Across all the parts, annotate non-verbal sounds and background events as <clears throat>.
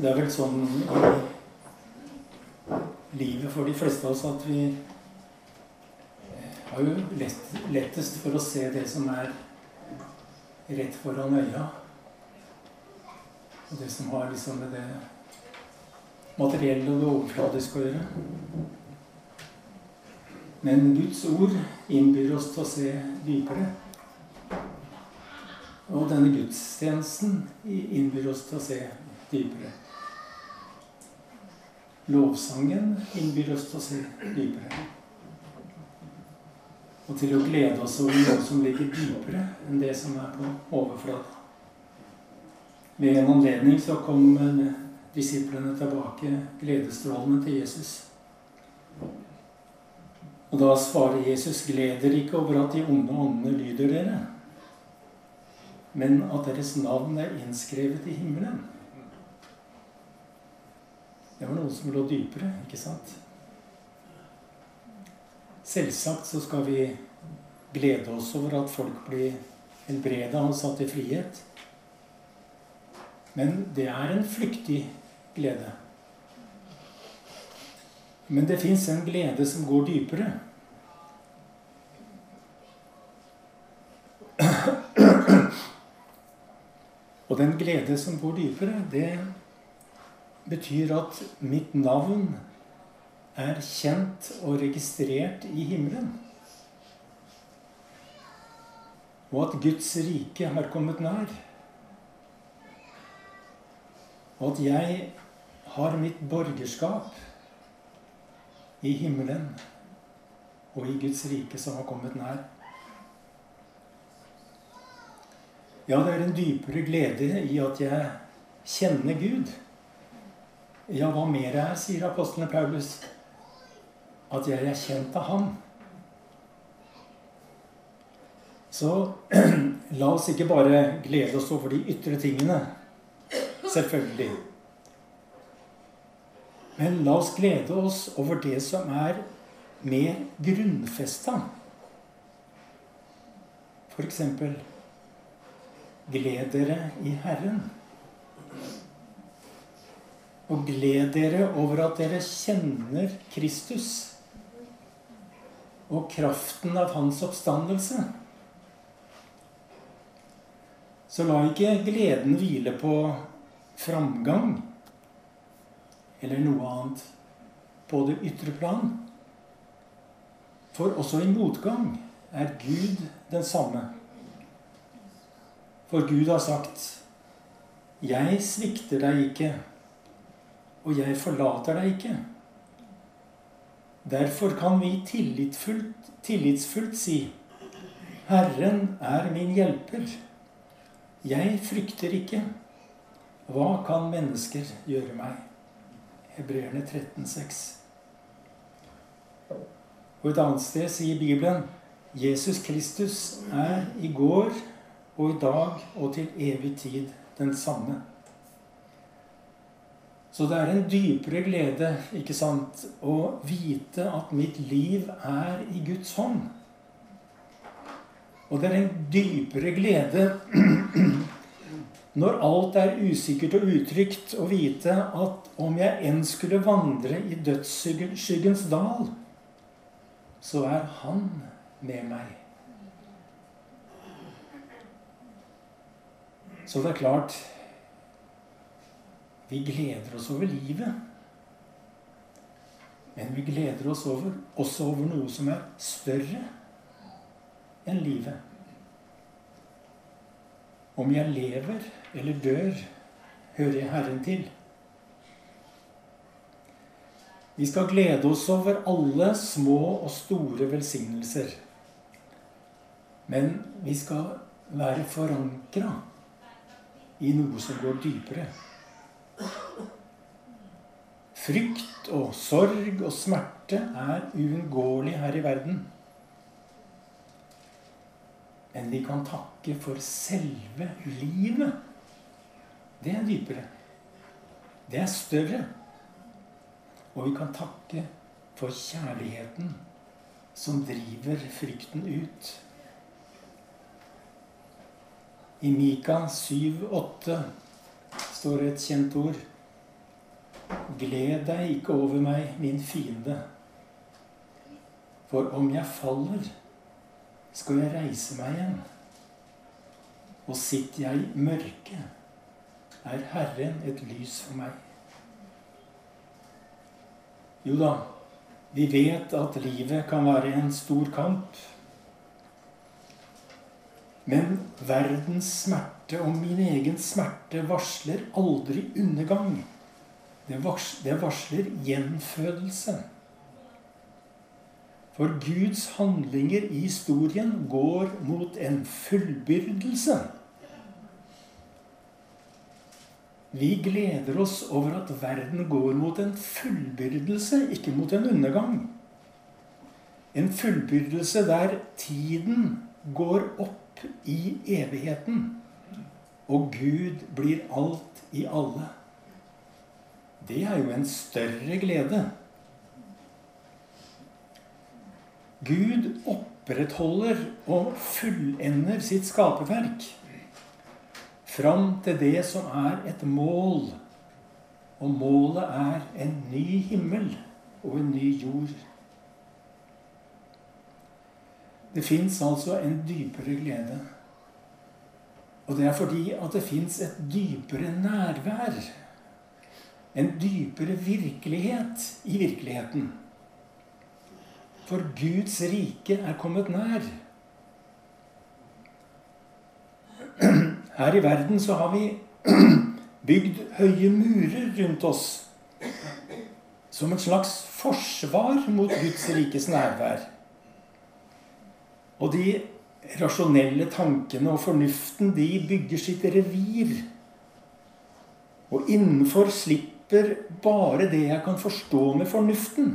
Det er vel sånn i livet for de fleste av oss at vi har jo lett, lettest for å se det som er rett foran øya. Og det som har liksom med det materielle og det overfladiske å gjøre. Men Guds ord innbyr oss til å se dypere. Og denne gudstjenesten innbyr oss til å se dypere. Lovsangen innbyr oss til å se dypere. Og til å glede oss over noe som ligger dypere enn det som er på overflaten. Ved en anledning så kom disiplene tilbake gledesstrålende til Jesus. Og da svarer Jesus, gled dere ikke over at de onde åndene lyder dere, men at deres navn er innskrevet i himmelen. Det var noe som lå dypere, ikke sant? Selvsagt så skal vi glede oss over at folk blir helbreda og satt i frihet. Men det er en flyktig glede. Men det fins en glede som går dypere. Og den glede som går dypere, det betyr at mitt navn er kjent og registrert i himmelen. Og at Guds rike har kommet nær. Og at jeg har mitt borgerskap i himmelen og i Guds rike som har kommet nær. Ja, det er en dypere glede i at jeg kjenner Gud. Ja, hva mer er, sier apostlene Paulus. At jeg er kjent av Ham. Så <clears throat> la oss ikke bare glede oss over de ytre tingene. Selvfølgelig. Men la oss glede oss over det som er mer grunnfesta. F.eks.: Gled dere i Herren. Og gled dere over at dere kjenner Kristus og kraften av hans oppstandelse. Så la ikke gleden hvile på framgang eller noe annet på det ytre plan. For også i motgang er Gud den samme. For Gud har sagt 'Jeg svikter deg ikke, og jeg forlater deg ikke'. Derfor kan vi tillitsfullt, tillitsfullt si 'Herren er min hjelper'. Jeg frykter ikke. Hva kan mennesker gjøre meg? Hebreerne 13,6. Og et annet sted sier Bibelen Jesus Kristus er i går og i dag og til evig tid den samme. Så det er en dypere glede ikke sant, å vite at mitt liv er i Guds hånd. Og det er en dypere glede <clears throat> når alt er usikkert og utrygt, å vite at om jeg enn skulle vandre i dødsskyggens dal, så er Han med meg. Så det er klart vi gleder oss over livet. Men vi gleder oss over, også over noe som er større enn livet. Om jeg lever eller dør, hører jeg Herren til. Vi skal glede oss over alle små og store velsignelser. Men vi skal være forankra i noe som går dypere. Frykt og sorg og smerte er uunngåelig her i verden. Men vi kan takke for selve livet. Det er dypere. Det er større. Og vi kan takke for kjærligheten som driver frykten ut. I Mika 7,8 står det et kjent ord. Gled deg ikke over meg, min fiende. For om jeg faller, skal jeg reise meg igjen. Og sitter jeg i mørket, er Herren et lys for meg. Jo da, vi vet at livet kan være en stor kamp. Men verdens smerte og min egen smerte varsler aldri undergang. Det varsler gjenfødelse. For Guds handlinger i historien går mot en fullbyrdelse. Vi gleder oss over at verden går mot en fullbyrdelse, ikke mot en undergang. En fullbyrdelse der tiden går opp i evigheten, og Gud blir alt i alle. Det er jo en større glede. Gud opprettholder og fullender sitt skaperverk fram til det som er et mål. Og målet er en ny himmel og en ny jord. Det fins altså en dypere glede. Og det er fordi at det fins et dypere nærvær. En dypere virkelighet i virkeligheten. For Guds rike er kommet nær. Her i verden så har vi <clears throat> bygd høye murer rundt oss som et slags forsvar mot Guds rikes nærvær. Og de rasjonelle tankene og fornuften, de bygger sitt revir. Og innenfor slipper bare det jeg kan forstå med fornuften.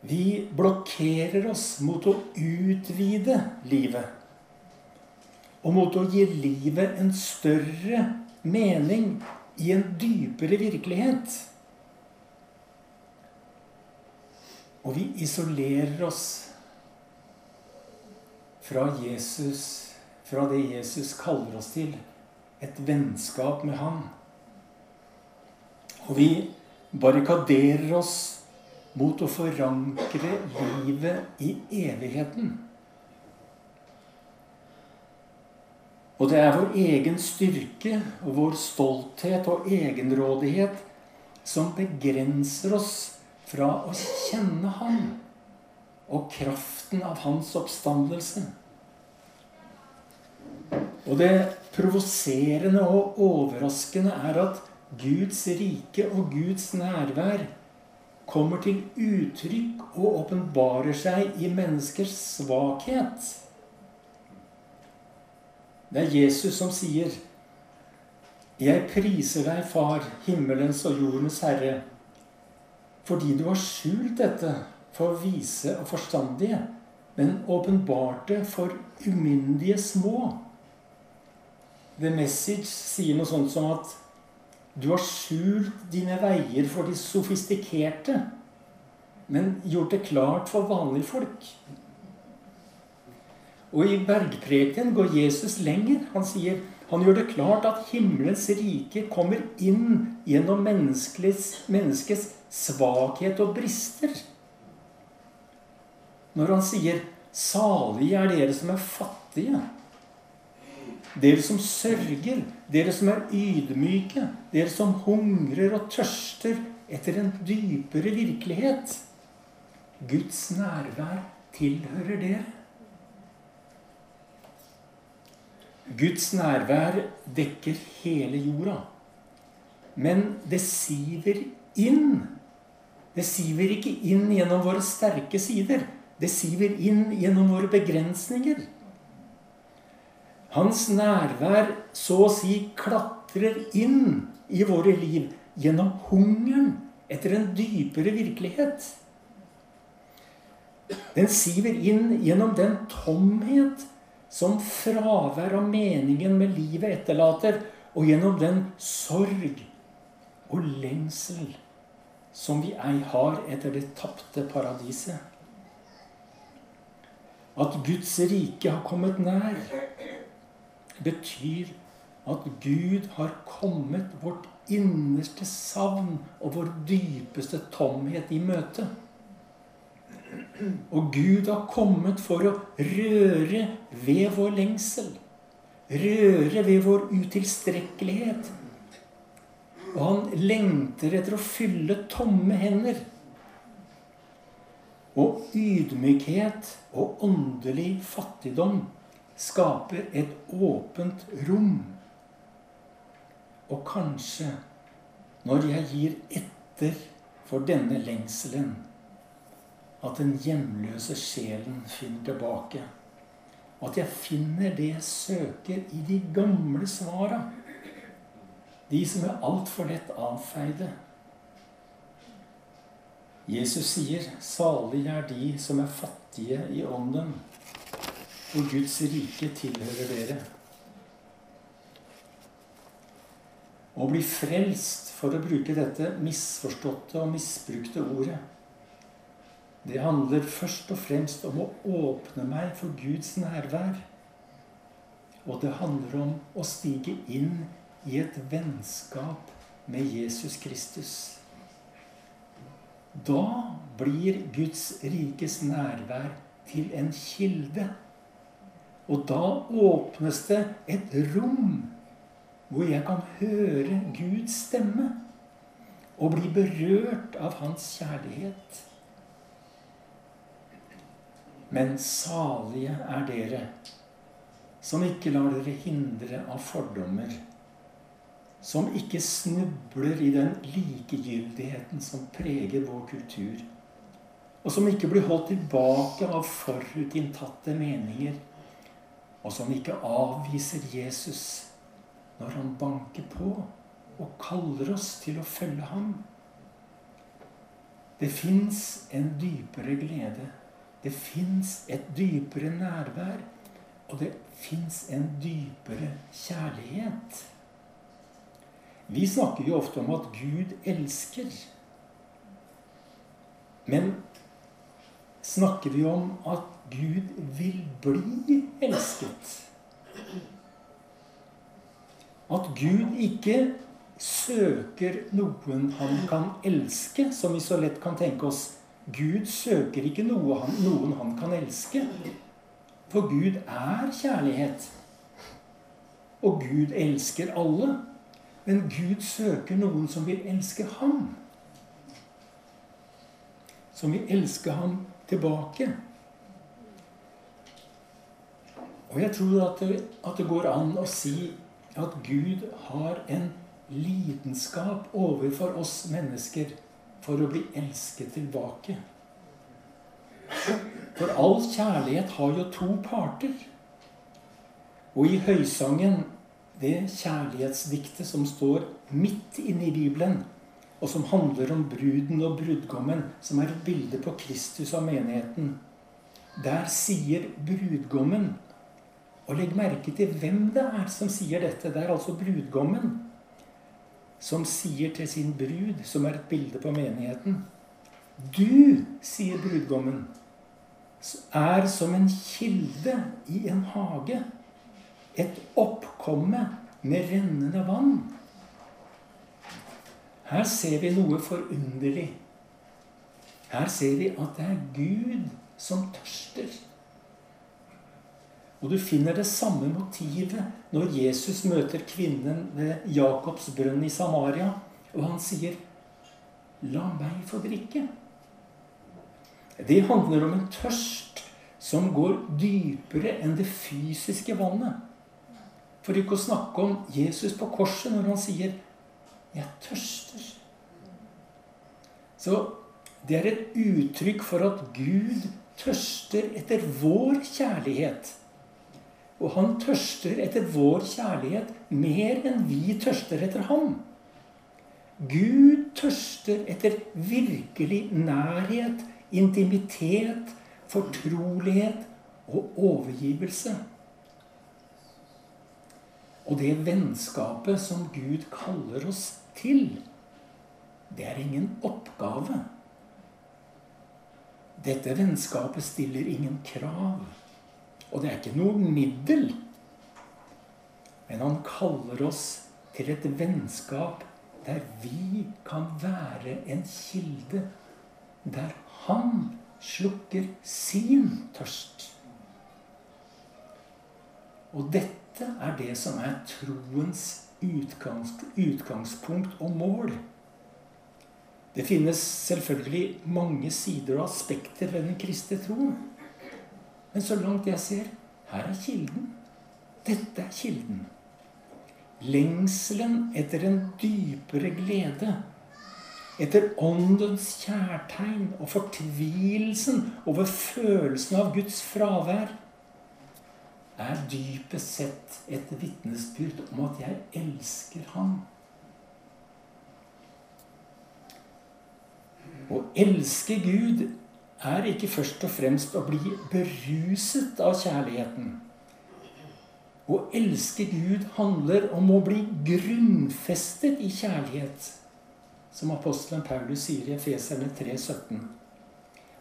Vi blokkerer oss mot å utvide livet og mot å gi livet en større mening i en dypere virkelighet. Og vi isolerer oss fra Jesus, fra det Jesus kaller oss til, et vennskap med Han. Og vi barrikaderer oss mot å forankre livet i evigheten. Og det er vår egen styrke og vår stolthet og egenrådighet som begrenser oss fra å kjenne Han og kraften av Hans oppstandelse. Og det provoserende og overraskende er at Guds rike og Guds nærvær kommer til uttrykk og åpenbarer seg i menneskers svakhet. Det er Jesus som sier, 'Jeg priser deg, Far, himmelens og jordens Herre', fordi du har skjult dette for vise og forstandige, men åpenbarte for umyndige små. The Message sier noe sånt som at du har skjult dine veier for de sofistikerte, men gjort det klart for vanlige folk. Og i bergprekenen går Jesus lenger. Han sier han gjør det klart at himmelens rike kommer inn gjennom menneskets svakhet og brister. Når han sier 'Salige er dere som er fattige', dere som sørger, dere som er ydmyke, dere som hungrer og tørster etter en dypere virkelighet. Guds nærvær tilhører dere. Guds nærvær dekker hele jorda. Men det siver inn. Det siver ikke inn gjennom våre sterke sider. Det siver inn gjennom våre begrensninger. Hans nærvær så å si klatrer inn i våre liv gjennom hungeren etter en dypere virkelighet. Den siver inn gjennom den tomhet som fravær av meningen med livet etterlater, og gjennom den sorg og lengsel som vi ei har etter det tapte paradiset. At Guds rike har kommet nær, betyr at Gud har kommet vårt innerste savn og vår dypeste tomhet i møte. Og Gud har kommet for å røre ved vår lengsel. Røre ved vår utilstrekkelighet. Og han lengter etter å fylle tomme hender. Og ydmykhet og åndelig fattigdom skaper et åpent rom. Og kanskje, når jeg gir etter for denne lengselen, at den hjemløse sjelen finner tilbake. At jeg finner det jeg søker i de gamle svara. De som er altfor lett avfeide. Jesus sier, 'Salig er de som er fattige i ånden', for Guds rike tilhører dere. Å bli frelst, for å bruke dette misforståtte og misbrukte ordet, det handler først og fremst om å åpne meg for Guds nærvær. Og det handler om å stige inn i et vennskap med Jesus Kristus. Da blir Guds rikes nærvær til en kilde. Og da åpnes det et rom hvor jeg kan høre Guds stemme og bli berørt av Hans kjærlighet. Men salige er dere som ikke lar dere hindre av fordommer, som ikke snubler i den likegyldigheten som preger vår kultur, og som ikke blir holdt tilbake av forutinntatte meninger, og som ikke avviser Jesus når han banker på og kaller oss til å følge ham. Det fins en dypere glede det fins et dypere nærvær, og det fins en dypere kjærlighet. Vi snakker jo ofte om at Gud elsker. Men snakker vi om at Gud vil bli elsket? At Gud ikke søker noen han kan elske, som vi så lett kan tenke oss, Gud søker ikke noe han, noen han kan elske. For Gud er kjærlighet. Og Gud elsker alle. Men Gud søker noen som vil elske ham. Som vil elske ham tilbake. Og jeg tror at det, at det går an å si at Gud har en lidenskap overfor oss mennesker for å bli elsket tilbake. For all kjærlighet har jo to parter. Og i Høysangen, det kjærlighetsdiktet som står midt inne i Bibelen, og som handler om bruden og brudgommen, som er et bilde på Kristus og menigheten, der sier brudgommen Og legg merke til hvem det er som sier dette. Det er altså brudgommen som sier til sin brud, som er et bilde på menigheten Du, sier brudgommen, er som en kilde i en hage. Et oppkomme med rennende vann. Her ser vi noe forunderlig. Her ser vi at det er Gud som tørster. Og du finner det samme motivet når Jesus møter kvinnen ved Jakobs brønn i Samaria, og han sier 'La meg få drikke'. Det handler om en tørst som går dypere enn det fysiske vannet. For ikke å snakke om Jesus på korset når han sier 'Jeg tørster'. Så det er et uttrykk for at Gud tørster etter vår kjærlighet. Og han tørster etter vår kjærlighet mer enn vi tørster etter ham. Gud tørster etter virkelig nærhet, intimitet, fortrolighet og overgivelse. Og det vennskapet som Gud kaller oss til, det er ingen oppgave. Dette vennskapet stiller ingen krav. Og det er ikke noe middel. Men han kaller oss til et vennskap der vi kan være en kilde. Der han slukker sin tørst. Og dette er det som er troens utgangs, utgangspunkt og mål. Det finnes selvfølgelig mange sider og aspekter ved den kristne troen. Men så langt jeg ser, her er kilden. Dette er kilden. Lengselen etter en dypere glede. Etter åndens kjærtegn og fortvilelsen over følelsen av Guds fravær er dypest sett et vitnesbyrd om at jeg elsker ham. Å elske Gud er ikke først og fremst å bli beruset av kjærligheten. Å elske Gud handler om å bli grunnfestet i kjærlighet, som apostelen Paulus sier i Efeserne 3,17.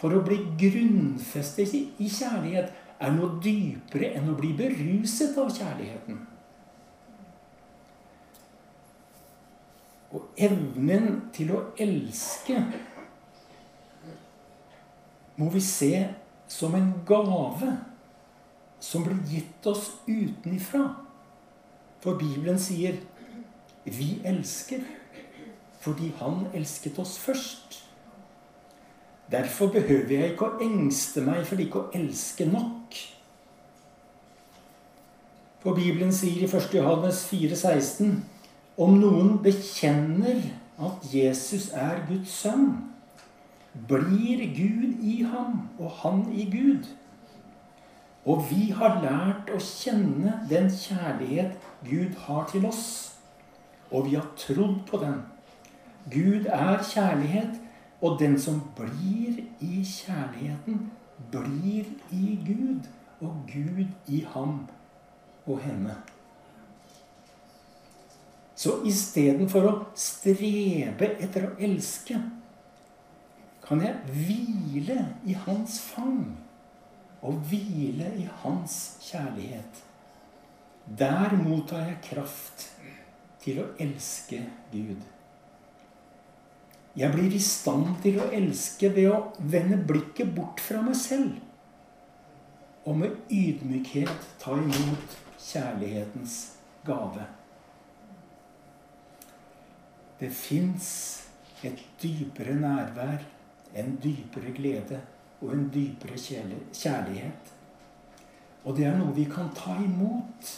For å bli grunnfestet i kjærlighet er noe dypere enn å bli beruset av kjærligheten. Og evnen til å elske må vi se som en gave som blir gitt oss utenifra. For Bibelen sier 'vi elsker' fordi Han elsket oss først. Derfor behøver jeg ikke å engste meg for ikke å elske nok. For Bibelen sier i 1. Johannes 4,16.: Om noen bekjenner at Jesus er Guds sønn, blir Gud i ham og han i Gud. Og vi har lært å kjenne den kjærlighet Gud har til oss. Og vi har trodd på den. Gud er kjærlighet, og den som blir i kjærligheten, blir i Gud, og Gud i ham og henne. Så istedenfor å strebe etter å elske, kan jeg hvile i hans fang og hvile i hans kjærlighet. Der mottar jeg kraft til å elske Gud. Jeg blir i stand til å elske ved å vende blikket bort fra meg selv og med ydmykhet ta imot kjærlighetens gave. Det fins et dypere nærvær, en dypere glede og en dypere kjærlighet. Og det er noe vi kan ta imot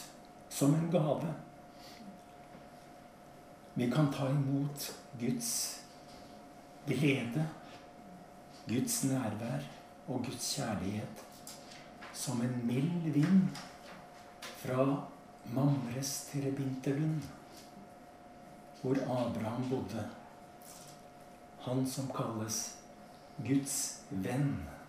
som en gave. Vi kan ta imot Guds glede, Guds nærvær og Guds kjærlighet som en mild vind fra Mamres til Rebinterlund, hvor Abraham bodde. Han som kalles Guds venn.